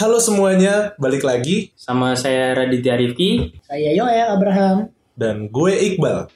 Halo semuanya, balik lagi Sama saya Raditya Rifki. Saya Yoel Abraham. dan gue Iqbal.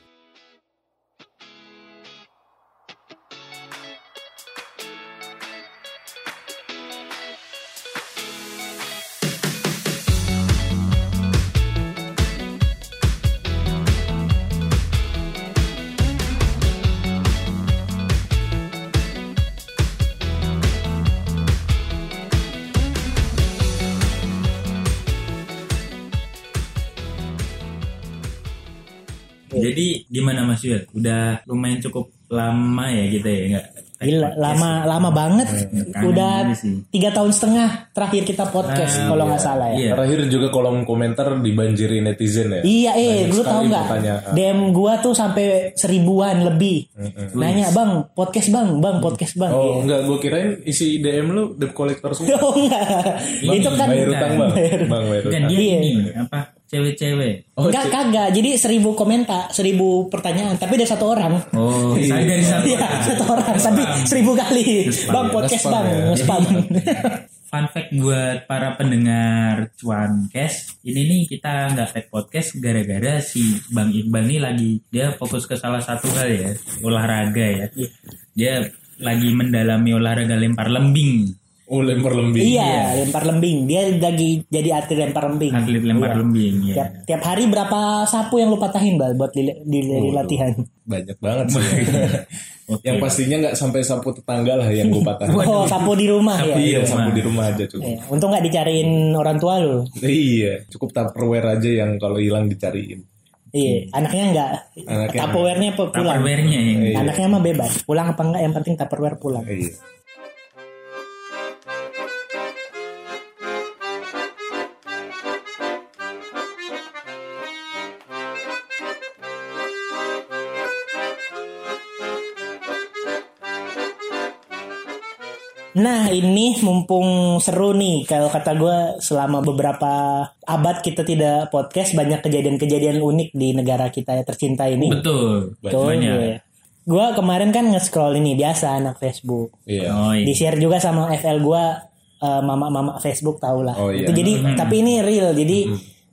Yul? Udah lumayan cukup lama ya kita ya nggak? Gila, lama lama banget. kangen Udah tiga tahun setengah terakhir kita podcast Ah, kalau nggak salah ya. Iya. Terakhir juga kolom komentar dibanjiri netizen ya. Iya, eh, lu tau nggak? DM gua tuh sampai seribuan lebih. Nanya bang, podcast bang, bang podcast bang. Oh Iya. enggak, gue kirain isi DM lu debt collector semua. Oh enggak, itu kan bayar utang bang, bang bayar Dan utang. dia Iya. ini apa? Cewek-cewek. Oh, enggak kagak. Jadi seribu komentar, seribu pertanyaan, tapi ada satu orang. Oh, saya dari satu. Iya, satu orang, tapi seribu kali. Bang podcast Nge-spam bang, ya. nge-spam. Fun fact buat para pendengar Cuankes, ini nih kita nggak tag podcast gara-gara si Bang Iqbal nih lagi dia fokus ke salah satu hal ya, olahraga ya. Dia lagi mendalami olahraga lempar lembing, Oh lempar lembing. Iya, lempar lembing. Dia lagi jadi atlet lempar lembing. atlet lempar Iya. lembing ya. Tiap, tiap hari berapa sapu yang lu patahin, Bal, buat di, di, di latihan? Banyak banget sih. Oke. yang pastinya nggak sampai sapu tetangga lah yang gue patah. Oh, sapu di rumah ya. Iya, rumah. sapu di rumah aja cukup. Iya, Untung nggak dicariin orang tua lu. Iya, cukup tupperware aja yang kalau hilang dicariin. Iya, anaknya enggak. Anaknya Tupperware-nya pe- pulang. Tupperware-nya Iya. Anaknya mah bebas. Pulang apa enggak yang penting Tupperware pulang. Iya. Nah ini mumpung seru nih kalau kata gue selama beberapa abad kita tidak podcast banyak kejadian-kejadian unik di negara kita yang tercinta ini. Betul. Betul. Banyak. Gue kemarin kan nge-scroll ini biasa anak Facebook. Iya. Oh, iya. Di share juga sama FL gue mama-mama Facebook tau lah. Oh, iya. Itu jadi tapi ini real jadi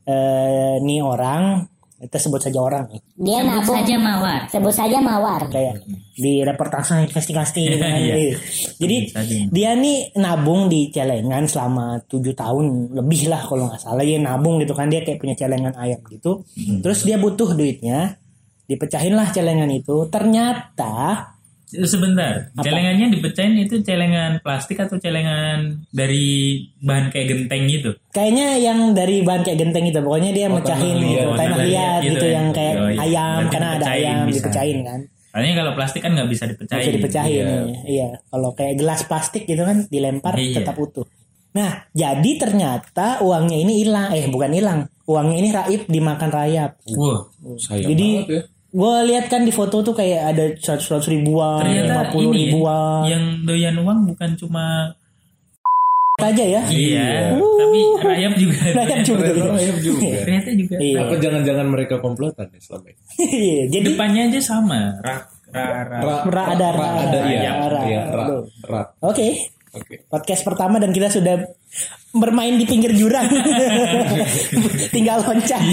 eh, nih orang kita sebut saja orang nih. Dia Sebut nabung. saja mawar. Sebut saja mawar. kayak di reportase investigasi gitu kan. Iya. Iya. Jadi Tadi. dia nih nabung di celengan selama tujuh tahun lebih lah kalau nggak salah dia nabung gitu kan dia kayak punya celengan ayam gitu. Terus dia butuh duitnya, dipecahin lah celengan itu. Ternyata Sebentar, celengannya dipecahin itu celengan plastik atau celengan dari bahan kayak genteng gitu? kayaknya yang dari bahan kayak genteng itu pokoknya dia mecahin gitu, Oh, tanah tanah liat liat gitu, gitu ya. yang kayak Oh, iya. ayam Berarti karena ada ayam bisa. dipecahin kan. Soalnya kalau plastik kan nggak bisa dipecahin. bisa dipecahin Iya. iya. iya kalau kayak gelas plastik gitu kan dilempar Iya. tetap utuh nah jadi ternyata uangnya ini hilang eh bukan hilang uangnya ini raib dimakan rayap Wah, Sayang jadi banget ya. Gue lihat kan di foto tuh kayak ada seratus seratus ribuan lima ternyata puluh ini ya, ribuan yang doyan uang bukan cuma aja ya iya, tapi rayap juga. Rayap juga. Ternyata rayap juga. Ternyata juga. Iya. Apa jangan-jangan mereka komplotan ya selama ini? Iya, jadi Depannya aja sama. Ra, ra, ra. Ra ada, ra ada ada, iya. ra, ra. Iya, ra, Aduh. ra. oke Oke. podcast pertama dan kita sudah bermain di pinggir jurang. Tinggal loncat.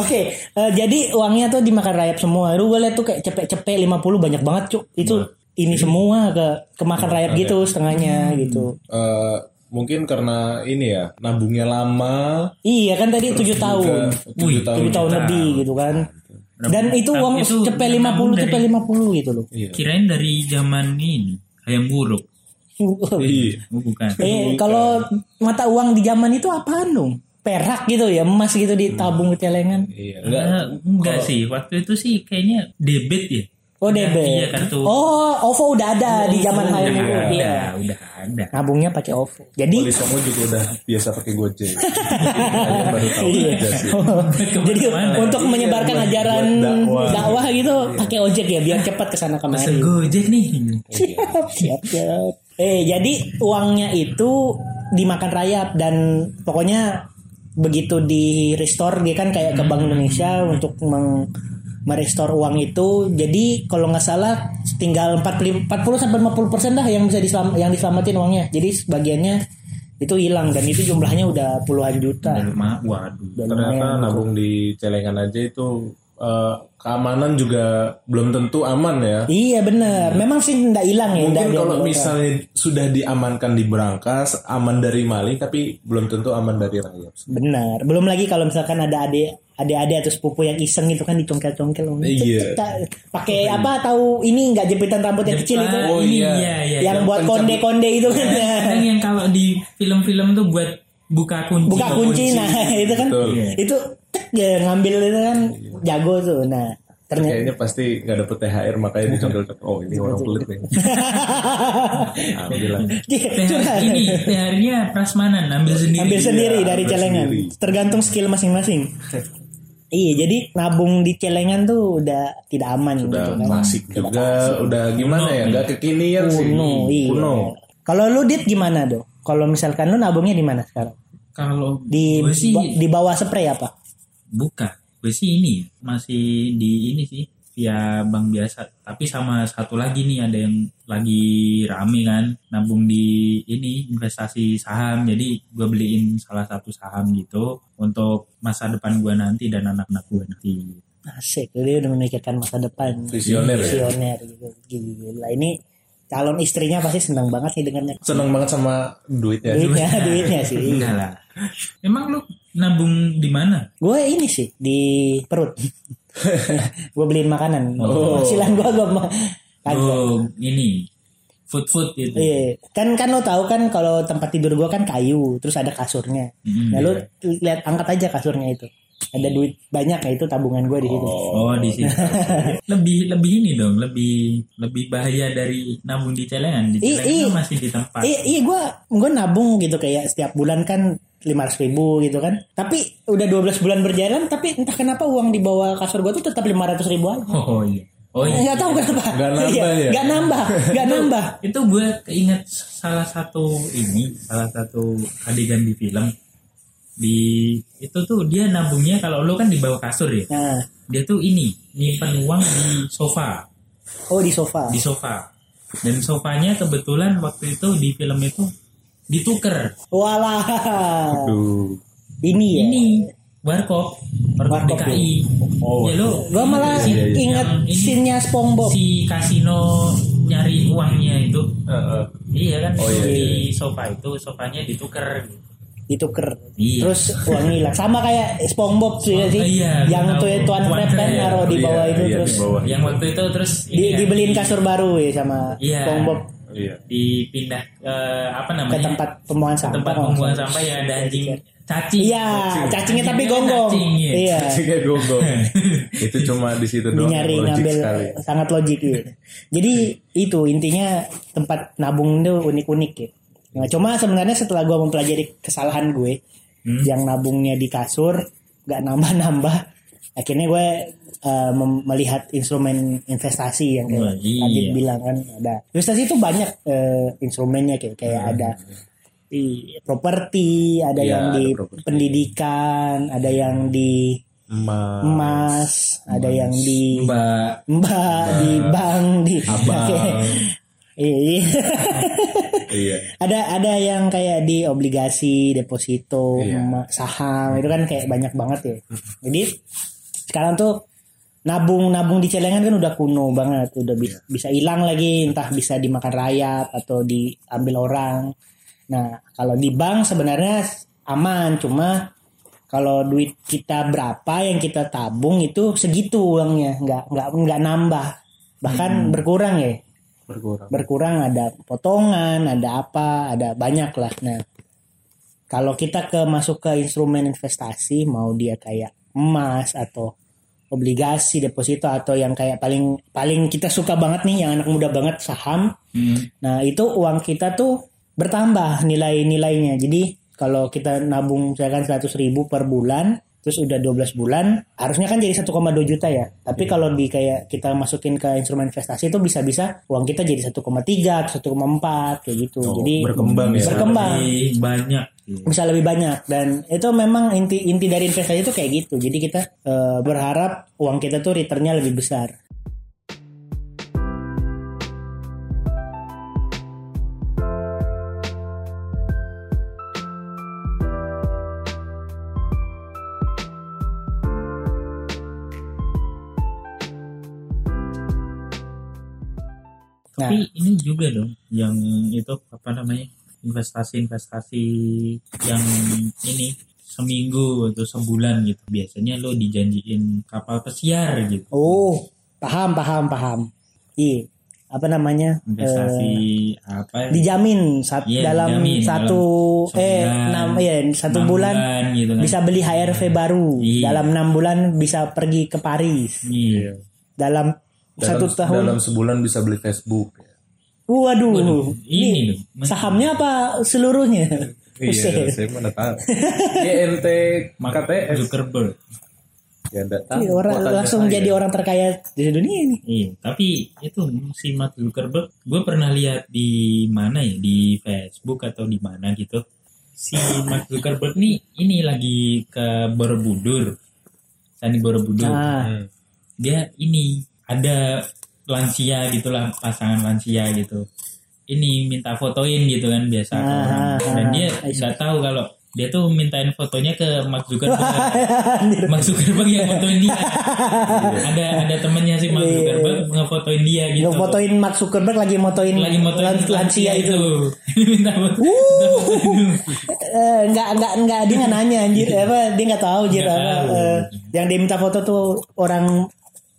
Oke eh, jadi uangnya tuh dimakan rayap semua. Lu gue liat tuh kayak cepet-cepet 50 banyak banget cuk. Itu ini semua ke kemakan rayap gitu setengahnya gitu. Eh, mungkin karena ini ya nabungnya lama. Iya kan tadi tujuh tahun. tujuh tahun tahun lebih gitu kan. Dan itu uang cepet 50 dari- cepet 50 gitu loh. Iya. Kirain dari zaman ini ayam buruk. Iya. Oh, bukan. Eh kalau mata uang di zaman itu apaan dong? Perak gitu ya, emas gitu ditabung di celengan. Iya. Enggak. Enggak, enggak sih. Waktu itu sih kayaknya debit ya. Oh debit. Iya, kartu. Oh, OVO udah ada di zaman udah HM itu. ada, Iya. udah ada. Nabungnya pakai OVO. Jadi Wali Songo juga udah biasa pakai Gojek. Iya. sih. Jadi untuk menyebarkan buat- ajaran dakwah. dakwah gitu pakai ojek ya biar cepat ke sana kemari. Gojek nih. siap, siap, siap. Eh, jadi uangnya itu dimakan rayap dan pokoknya begitu di restore dia kan kayak ke Bank Indonesia untuk meng merestore uang itu. Jadi kalau nggak salah tinggal 40 40 sampai 50 persen dah yang bisa diselam, yang diselamatin uangnya. Jadi sebagiannya itu hilang dan itu jumlahnya udah puluhan juta. Dan ma- waduh. Udah Ternyata nabung di celengan aja itu eh, keamanan juga belum tentu aman ya. Iya bener, memang sih nggak hilang ya. Mungkin kalau misalnya sudah diamankan di berangkas, aman dari maling, tapi belum tentu aman dari rayap. Benar. Belum lagi kalau misalkan ada adik adik-adik atau sepupu yang iseng itu kan dicongkel-congkel. Iya. Pakai apa tahu ini nggak jepitan rambut yang kecil itu. Oh, Oh, ini iya. iya iya. yang yang buat konde-konde itu kan. Kadang yang kalau di film-film tuh buat buka kunci. Buka kunci nah itu kan. Betul. Itu ya, ngambil itu kan jago tuh. Nah, ternyata Kayaknya pasti nggak dapet THR makanya dicongkel Oh ini orang pelit nih. Nah, bilang. Curhat. THR ini THR-nya prasmanan ambil sendiri. ambil sendiri Iya, dari ambil celengan sendiri. tergantung skill masing-masing iya jadi nabung di celengan tuh udah tidak aman Udah gitu kan klasik juga, udah gimana ya? Nggak kekinian sih. kuno iya Kuno. kalau lu dit gimana do kalau misalkan lu nabungnya di mana sekarang Kalau di sih di bawah spray apa buka. Gue sih ini masih di ini sih via bank biasa. Tapi sama satu lagi nih ada yang lagi rame kan nabung di ini investasi saham. Jadi gue beliin salah satu saham gitu untuk masa depan gue nanti dan anak-anak gue nanti. asik dia udah memikirkan masa depan Visioner ya? visioner gitu gila ini calon istrinya pasti senang banget sih dengarnya Seneng banget sama duitnya. duitnya duitnya sih Enggak lah. Emang lu nabung di mana? Gue ini sih di perut. gue beliin makanan. Oh. Gue gue mah. Oh, ini food food itu. Iya, kan kan lo tahu kan kalau tempat tidur gue kan kayu, terus ada kasurnya. Mm, Nah lo lihat angkat aja kasurnya itu. Ada duit banyak ya itu tabungan gue di situ. Oh di situ. lebih lebih ini dong, lebih lebih bahaya dari nabung di celengan. Di I- celengan i- masih di tempat. Iya, iya gue gue nabung gitu kayak setiap bulan kan lima ribu gitu kan. Tapi udah 12 bulan berjalan, tapi entah kenapa uang di bawah kasur gue tuh tetap 500 ribu aja. Oh iya. Oh iya. Nggak tahu kenapa. Nggak nambah Iya, ya? Nggak nambah, nggak nambah. Itu gue keinget salah satu ini, salah satu adegan di film. Di itu tuh dia nabungnya kalau lo kan di bawah kasur ya. Nah, Dia tuh ini nyimpen uang di sofa. oh di sofa. di sofa dan sofanya kebetulan waktu itu di film itu dituker Walah. Aduh. Ini ya. ini warkop warkop Warkop DKI Oh, ya lo Gua malah Iya, iya. inget scene-nya SpongeBob. si kasino nyari uangnya itu Heeh. iya kan Oh, iya, di sofa itu sofanya dituker Dituker. Iya. Terus uang hilang. Sama kayak SpongeBob sih, Oh, sih. iya, yang tuh Tuan Tuan Crab kan naruh di Iya, bawah itu iya, terus di bawah. yang waktu itu terus di, ini kan, dibeliin kasur baru ya sama Iya. SpongeBob Iya. dipindah eh, apa ke namanya tempat pembuangan Ke sampah. tempat pembuangan sampah ya ada anjing cacing Iya, cacingnya tapi gonggong. cacing, iya. Iya. Cacingnya gonggong. Itu cuma di situ doang. nyari logik ngambil sekali. sangat logik gitu. Jadi itu intinya tempat nabung itu unik-unik ya. Nah, cuma sebenarnya setelah gua mempelajari kesalahan gue Hmm. yang nabungnya di kasur nggak nambah-nambah, akhirnya gue mem- melihat instrumen investasi yang kayak iya. Adit bilang kan ada investasi itu banyak eh, instrumennya kayak kayak Hmm. ada di properti, ada Iya, yang ada di properti. pendidikan, ada yang di Emas. emas, ada yang di mbak Mbak di bank di Abang. Iya. Iya. ada ada yang kayak di obligasi, deposito, Iya. saham itu kan kayak banyak banget ya. Jadi sekarang tuh nabung nabung di celengan kan udah kuno banget, udah bis- bisa hilang lagi, entah bisa dimakan rayap atau diambil orang. Nah kalau di bank sebenarnya aman, cuma kalau duit kita berapa yang kita tabung itu segitu uangnya, nggak nggak nggak nambah, bahkan berkurang ya Berkurang. berkurang ada potongan, ada apa, ada banyak lah. Nah, kalau kita ke masuk ke instrumen investasi, mau dia kayak emas atau obligasi, deposito atau yang kayak paling paling kita suka banget nih, yang anak muda banget saham. Hmm. Nah, itu uang kita tuh bertambah nilai-nilainya. Jadi kalau kita nabung misalkan 100 ribu per bulan, terus udah 12 bulan, harusnya kan jadi 1,2 juta ya. Tapi kalau di kayak kita masukin ke instrumen investasi itu bisa-bisa uang kita jadi 1,3 atau 1,4 kayak gitu. Oh, jadi berkembang ya. Berkembang. lebih banyak yeah. bisa lebih banyak. Dan itu memang inti inti dari investasi itu kayak gitu. Jadi kita uh, berharap uang kita tuh returnnya lebih besar. Tapi nah. ini juga dong yang itu apa namanya investasi-investasi yang ini seminggu atau sebulan gitu. Biasanya lo dijanjiin kapal pesiar gitu. Oh, paham, paham, paham. Iya, apa namanya? Investasi Eh, apa? ya? dijamin saat Iya, dalam dijamin satu dalam eh enam ya satu enam bulan, gitu kan. bisa beli HRV baru Iya. dalam enam bulan bisa pergi ke Paris Iya. dalam, Dalam, satu tahun dalam sebulan bisa beli Facebook. Waduh, Waduh, ini loh. sahamnya apa seluruhnya Iya, saya mana tahu. YNT KTS. Zuckerberg. Ya enggak tahu. Ini orang Kotanya langsung saya. jadi orang terkaya di dunia ini Iya, tapi itu si Mark Zuckerberg, gue pernah lihat di mana ya di Facebook atau di mana gitu. Si Mark Zuckerberg nih ini lagi ke Borobudur, Candi Borobudur. Hmm. Dia ini ada lansia gitulah pasangan lansia gitu. Ini minta fotoin gitu kan biasa Ah, orang. ah, Dan dia ah, nggak tahu kalau dia tuh mintain fotonya ke Mark Zuckerberg. Mark Zuckerberg yang fotoin dia. ada ada temennya si Mark Iya. Zuckerberg ngefotoin dia gitu. Yang fotoin Mark Zuckerberg lagi motoin, lagi motoin lan- lansia itu. Minta. Eh, enggak enggak enggak dia nggak nanya anjir apa dia nggak tahu anjir Nggak apa eh, yang dia minta foto tuh orang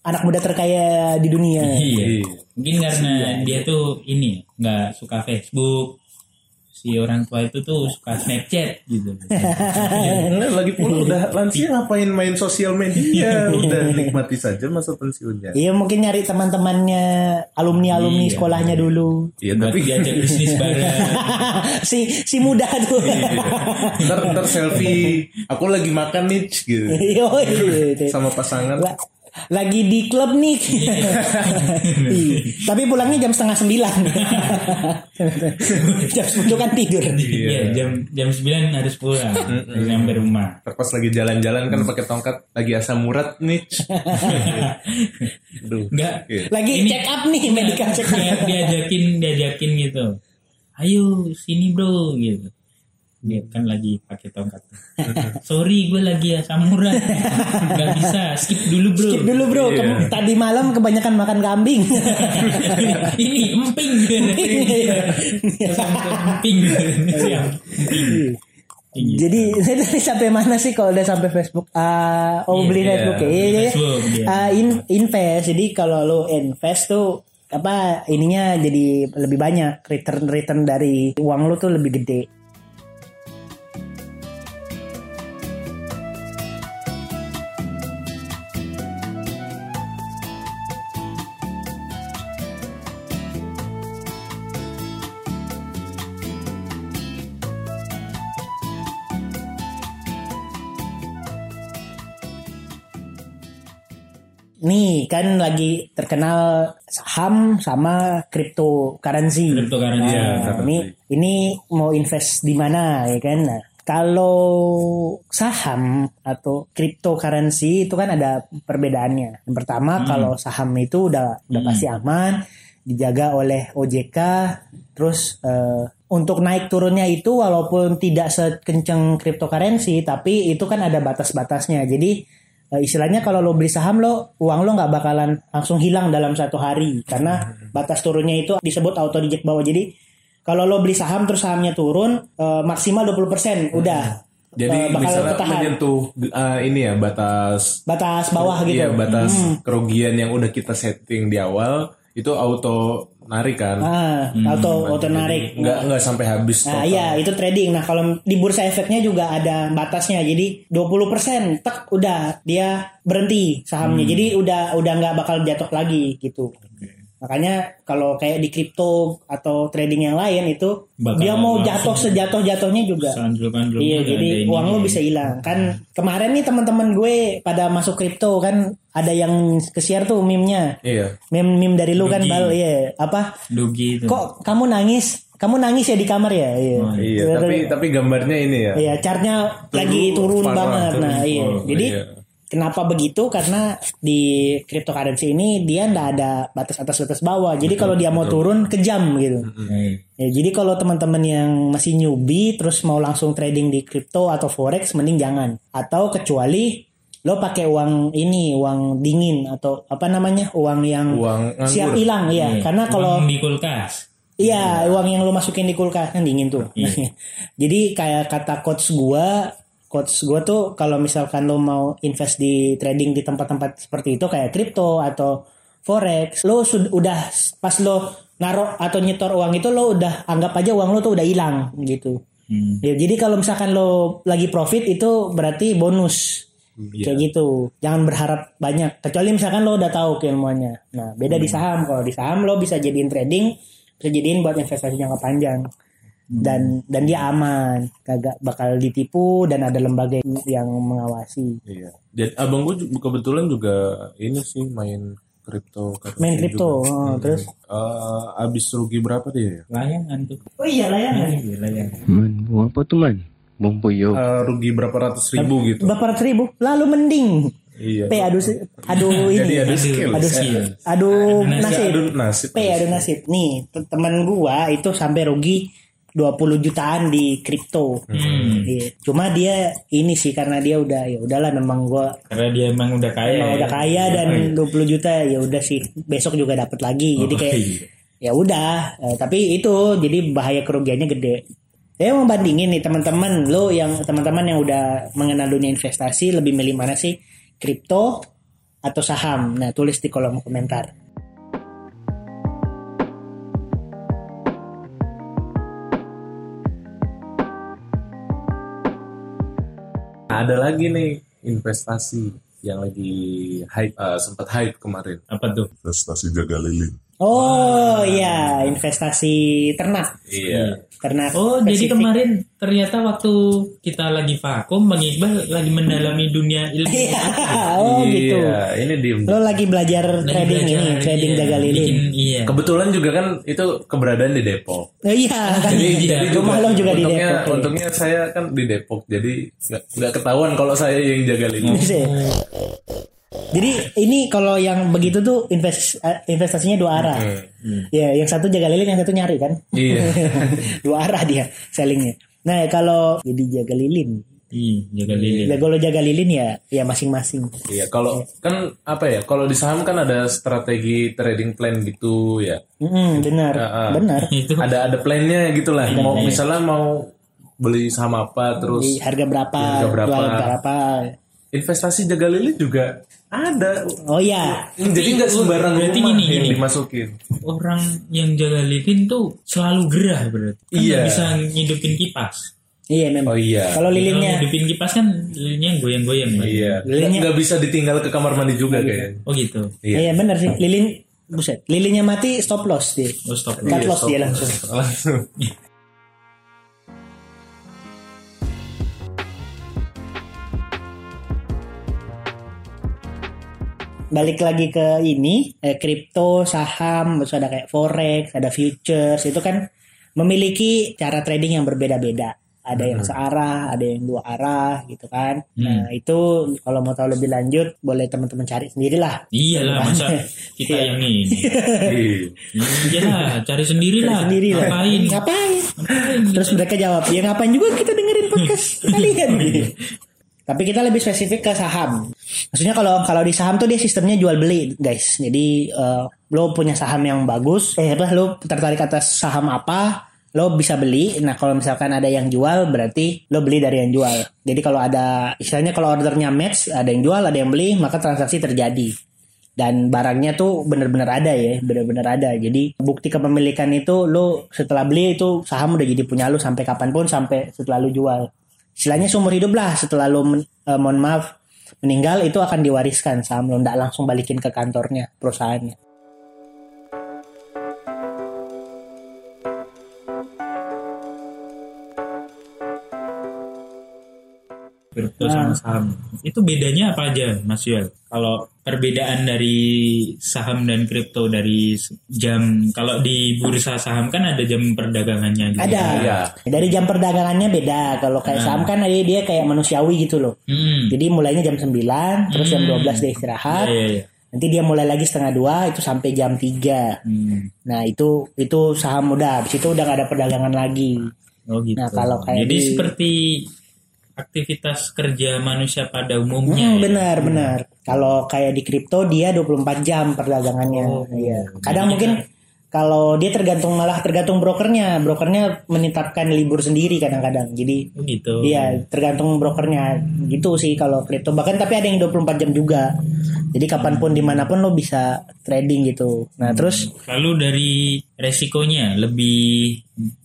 anak muda terkaya di dunia. Iya. Iya. Mungkin karena dia tuh ini nggak suka Facebook. Si orang tua itu tuh suka Snapchat gitu. Nah, lagi pula udah lansia ngapain main sosial media udah nikmati saja masa pensiunnya Iya mungkin nyari teman-temannya alumni alumni Iya. sekolahnya dulu. iya tapi diajak bisnis bareng. si si muda tuh. ntar ntar selfie aku lagi makan nih gitu Iya, iya. sama pasangan lagi di klub nih. Iya. Tapi pulangnya jam setengah sembilan. jam sepuluh kan tidur. Iya, jam jam 9 harus pulang. Harus sampai rumah. Pas lagi jalan-jalan kan pakai tongkat lagi asam urat nih Aduh. Enggak. Iya. Lagi Ini- check up nih medical check up. Dia, diajakin diajakin gitu. Ayo sini bro gitu. Dia kan lagi pakai tongkat. Sorry gue lagi ya samurai. Gak bisa skip dulu bro. Skip dulu bro, Iya. Kamu- tadi malam kebanyakan makan kambing. Ini emping. emping. Siap. Emping. Gitu. Jadi tadi sampai mana sih kalau udah sampai Facebook? Ah, oh Iya, beli iya, Facebook ya. beli Iya, iya. Facebook, iya. Ah, in- invest. Jadi kalau lo invest tuh apa ininya jadi lebih banyak return return dari uang lo tuh lebih gede. Kan lagi terkenal saham sama cryptocurrency. Cryptocurrency, Nah, ya, ini ini mau invest di mana ya kan? Nah, kalau saham atau cryptocurrency itu kan ada perbedaannya. Yang pertama kalau saham itu udah udah pasti aman, dijaga oleh OJK, terus eh, untuk naik turunnya itu walaupun tidak sekencang cryptocurrency, tapi itu kan ada batas-batasnya. Jadi istilahnya kalau lo beli saham lo uang lo nggak bakalan langsung hilang dalam satu hari. Karena batas turunnya itu disebut auto reject bawah. Jadi kalau lo beli saham terus sahamnya turun eh, maksimal 20% udah. Jadi eh, bakal misalnya ketahan menyentuh ah, ini ya batas batas bawah gitu. Iya batas kerugian yang udah kita setting di awal itu auto narik kan. ah auto auto narik Nggak nggak sampai habis Nah total. iya itu trading. Nah kalau di bursa efeknya juga ada batasnya. Jadi 20% tek udah dia berhenti sahamnya. Jadi udah udah nggak bakal jatuh lagi gitu. Makanya kalau kayak di kripto atau trading yang lain itu Bakal dia mau jatuh sejatuh-jatuhnya juga. Iya jadi ini uang lo bisa hilang kan kemarin nih teman-teman gue pada masuk kripto kan ada yang ke-share tuh meme-nya Iya. meme meme dari lu kan bal iya apa Dugi itu. kok kamu nangis kamu nangis ya di kamar ya iya Oh, Iya, tapi tapi gambarnya ini ya. Iya, chartnya lagi turun parah, banget. turun. Nah, iya. Oh, Jadi iya. Kenapa begitu? Karena di cryptocurrency ini dia nggak ada batas atas batas bawah. Jadi kalau dia mau turun kejam gitu. Iya. Ya, jadi kalau teman-teman yang masih newbie terus mau langsung trading di crypto atau forex mending jangan. Atau kecuali lo pakai uang ini uang dingin atau apa namanya uang yang Uang siap hilang ya karena kalau Uang di kulkas. Iya, uang yang lu masukin di kulkas kan dingin tuh. Jadi kayak kata coach gua, coach gua tuh kalau misalkan lo mau invest di trading di tempat-tempat seperti itu kayak kripto atau forex, lo sud- udah pas lo naruh atau nyetor uang itu lo udah anggap aja uang lo tuh udah hilang gitu. Hmm. Ya, jadi kalau misalkan lo lagi profit itu berarti bonus. Kayak gitu. Jangan berharap banyak. Kecuali misalkan lo udah tahu keilmuannya. Nah, beda di saham. Kalau di saham lo bisa jadiin trading, bisa jadiin buat investasi jangka panjang. Dan dan dia aman, kagak bakal ditipu dan ada lembaga yang mengawasi. Iya. Jadi abang gue kebetulan juga ini sih main kripto. Main kripto, oh, terus Eh, abis rugi berapa dia ya? Layangan tuh. Oh iya layangan. Iya, layangan. Man, apa tuh man? Buang poyo. Eh, rugi berapa ratus ribu gitu. Berapa ratus ribu? Lalu mending. Iya. P adu aduh ini. Jadi adu skill. Adu, Skill. adu Ya, nasib. adu nasib. P adu nasib. Nih, te- teman gua itu sampai rugi 20 jutaan di kripto. Hmm. Iya. Cuma dia ini sih karena dia udah ya udahlah memang gua Karena dia emang udah kaya. emang ya. udah kaya dan 20 juta ya udah sih besok juga dapat lagi. Jadi kayak iya. ya udah, Eh, tapi itu jadi bahaya kerugiannya gede. Saya mau bandingin nih teman-teman lo yang teman-teman yang udah mengenal dunia investasi lebih milih mana sih? Kripto atau saham? Nah, tulis di kolom komentar. Nah, ada lagi nih investasi yang lagi hype, eh, sempat hype kemarin. Apa tuh? investasi jaga lilin. Oh iya, investasi ternak. Iya. Ternak. Oh, jadi spesifik. kemarin ternyata waktu kita lagi vakum, Bang Iqbal lagi mendalami dunia ilmu. oh gitu. Iya, ini diem. Lo lagi belajar Lagi trading belajar, ini, trading iya, jaga lilin. bikin- iya. Kebetulan juga kan itu keberadaan di Depok. Oh, iya, kan. Jadi- jadi rumah lo juga di untungnya, Depok. ya. Untungnya saya kan di Depok, jadi nggak nggak ketahuan kalau saya yang jaga lilin. Ya? Jadi ini kalau yang begitu tuh invest, eh, investasinya dua arah. Ya, yang satu jaga lilin, yang satu nyari kan. Iya. dua arah dia sellingnya. Nah kalau jadi jaga lilin, Ih, jaga lilin. ya kalau jaga lilin ya ya masing-masing. Iya, kalau kan apa ya? Kalau di saham kan ada strategi trading plan gitu ya. Mm, benar, Ah, ah. benar. Ada ada plannya gitu lah. Mau misalnya mau beli saham apa terus Di harga berapa, Harga berapa. jual berapa. Investasi jaga lilin juga ada. Oh ya, Jadi nggak sembarang berarti rumah gini, yang gini. dimasukin. orang yang jaga lilin tuh selalu gerah berarti. Kan Iya. bisa ngidupin kipas. iya memang. Oh iya. Kalau lilinnya, ngidupin kipas kan lilinnya goyang-goyang. Iya. Lilinnya- Nggak bisa ditinggal ke kamar mandi juga kayaknya. Oh gitu. Iya. iya benar sih. Lilin, buset, lilinnya mati stop loss dia. Oh stop. Cut Iya, loss stop dia loss. langsung. Langsung. Balik lagi ke ini eh, kripto saham terus ada kayak forex ada futures itu kan memiliki cara trading yang berbeda-beda ada yang searah ada yang dua arah gitu kan nah itu kalau mau tahu lebih lanjut boleh teman-teman cari sendirilah Iya lah masa kita yang ini. Iya. Iya cari sendiri lah. sendiri lah Ngapain? ngapain Ngapain? terus mereka jawab ya ngapain juga kita dengerin podcast kalian tapi kita lebih spesifik ke saham. Maksudnya kalau kalau di saham tuh dia sistemnya jual beli guys. Jadi eh, lo punya saham yang bagus eh apa lo tertarik atas saham apa lo bisa beli. Nah kalau misalkan ada yang jual berarti lo beli dari yang jual. Jadi kalau ada istilahnya kalau ordernya match ada yang jual ada yang beli maka transaksi terjadi. Dan barangnya tuh bener-bener ada ya bener-bener ada. Jadi bukti kepemilikan itu lo setelah beli itu saham udah jadi punya lo sampai kapan pun sampai setelah lo jual istilahnya seumur hidup lah setelah lo men- eh, mohon maaf meninggal itu akan diwariskan saham lo nggak langsung balikin ke kantornya perusahaannya Kripto sama saham. Itu bedanya apa aja, Mas Yuel? Kalau perbedaan dari saham dan kripto dari jam kalau di bursa saham kan ada jam perdagangannya gitu. ada Iya. dari jam perdagangannya beda kalau kayak saham kan dia, dia kayak manusiawi gitu loh Hmm. jadi mulainya jam 9 terus jam 12 dia istirahat Iya, iya, iya. nanti dia mulai lagi setengah dua itu sampai jam 3 Hmm. nah itu itu saham udah habis itu udah gak ada perdagangan lagi Oh gitu. Nah, kalau kayak Jadi di- seperti aktivitas kerja manusia pada umumnya. Hmm, ya. benar benar. Kalau kayak di kripto dia 24 jam perdagangannya. Oh, Iya. Kadang mungkin kalau dia tergantung malah tergantung brokernya. Brokernya menetapkan libur sendiri kadang-kadang. Jadi Oh, gitu. Iya, tergantung brokernya gitu sih kalau kripto. Bahkan tapi ada yang 24 jam juga. Jadi kapan pun di mana pun lo bisa trading gitu. Nah terus, Lalu dari resikonya lebih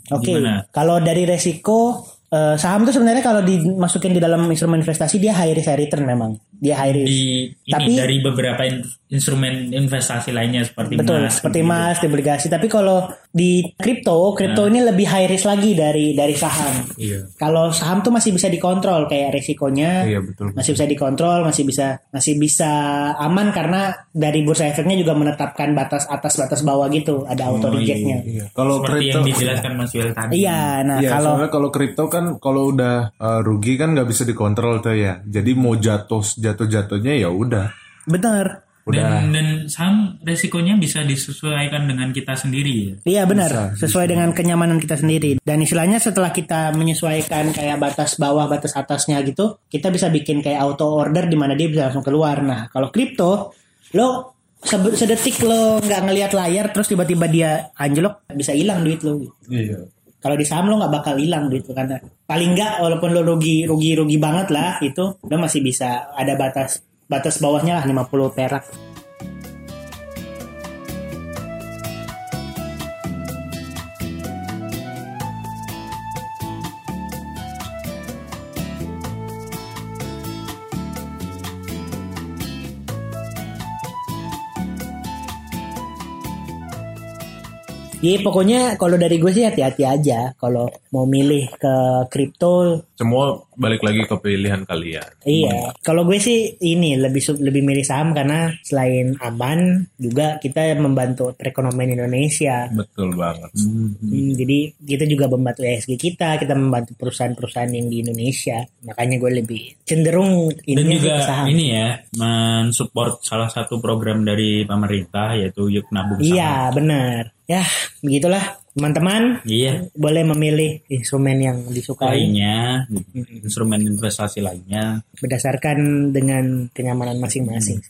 oke, gimana? kalau dari resiko eh, saham tuh sebenarnya kalau dimasukin di dalam instrumen investasi dia high risk high return memang. Dia high risk. Di ini Tapi- dari beberapa in- instrumen investasi lainnya seperti Betul, emas. seperti gitu. emas, di obligasi. Tapi kalau di kripto, kripto ini lebih high risk lagi dari dari saham. Iya. Kalau saham tuh masih bisa dikontrol kayak resikonya. Iya betul. masih bisa dikontrol, masih bisa masih bisa aman karena dari bursa efeknya juga menetapkan batas atas batas bawah gitu, ada auto rejectnya. Iya. Kalau Seperti kripto yang dijelaskan Mas Wel tadi. Iya, nah Iya, kalau kalau kripto kan kalau udah uh, rugi kan nggak bisa dikontrol tuh ya. Jadi mau jatuh jatuh jatuhnya ya udah. benar. Udah. Dan, dan saham resikonya bisa disesuaikan dengan kita sendiri ya. Iya benar, sesuai dengan kenyamanan kita sendiri. Dan istilahnya setelah kita menyesuaikan kayak batas bawah, batas atasnya gitu, kita bisa bikin kayak auto order di mana dia bisa langsung keluar. Nah, kalau kripto, lo sedetik lo nggak ngelihat layar terus tiba-tiba dia anjlok bisa hilang duit lo. Iya. Kalau di saham lo nggak bakal hilang lo karena paling nggak walaupun lo rugi rugi rugi banget lah itu lo masih bisa ada batas batas bawahnya lah 50 perak. Iya pokoknya kalau dari gue sih hati-hati aja kalau mau milih ke kripto Semua balik lagi ke pilihan kalian. Iya, kalau gue sih ini lebih lebih milih saham karena selain aman juga kita membantu perekonomian Indonesia. Betul banget. Hmm, jadi kita juga membantu ESG kita, kita membantu perusahaan-perusahaan yang di Indonesia. Makanya gue lebih cenderung Dan ini juga ke saham. ini ya mensupport salah satu program dari pemerintah yaitu Yuk Nabung Saham. Iya, benar. Ya, begitulah teman-teman. Iya. Boleh memilih instrumen yang disukai Lainnya, instrumen investasi lainnya. berdasarkan dengan kenyamanan masing-masing.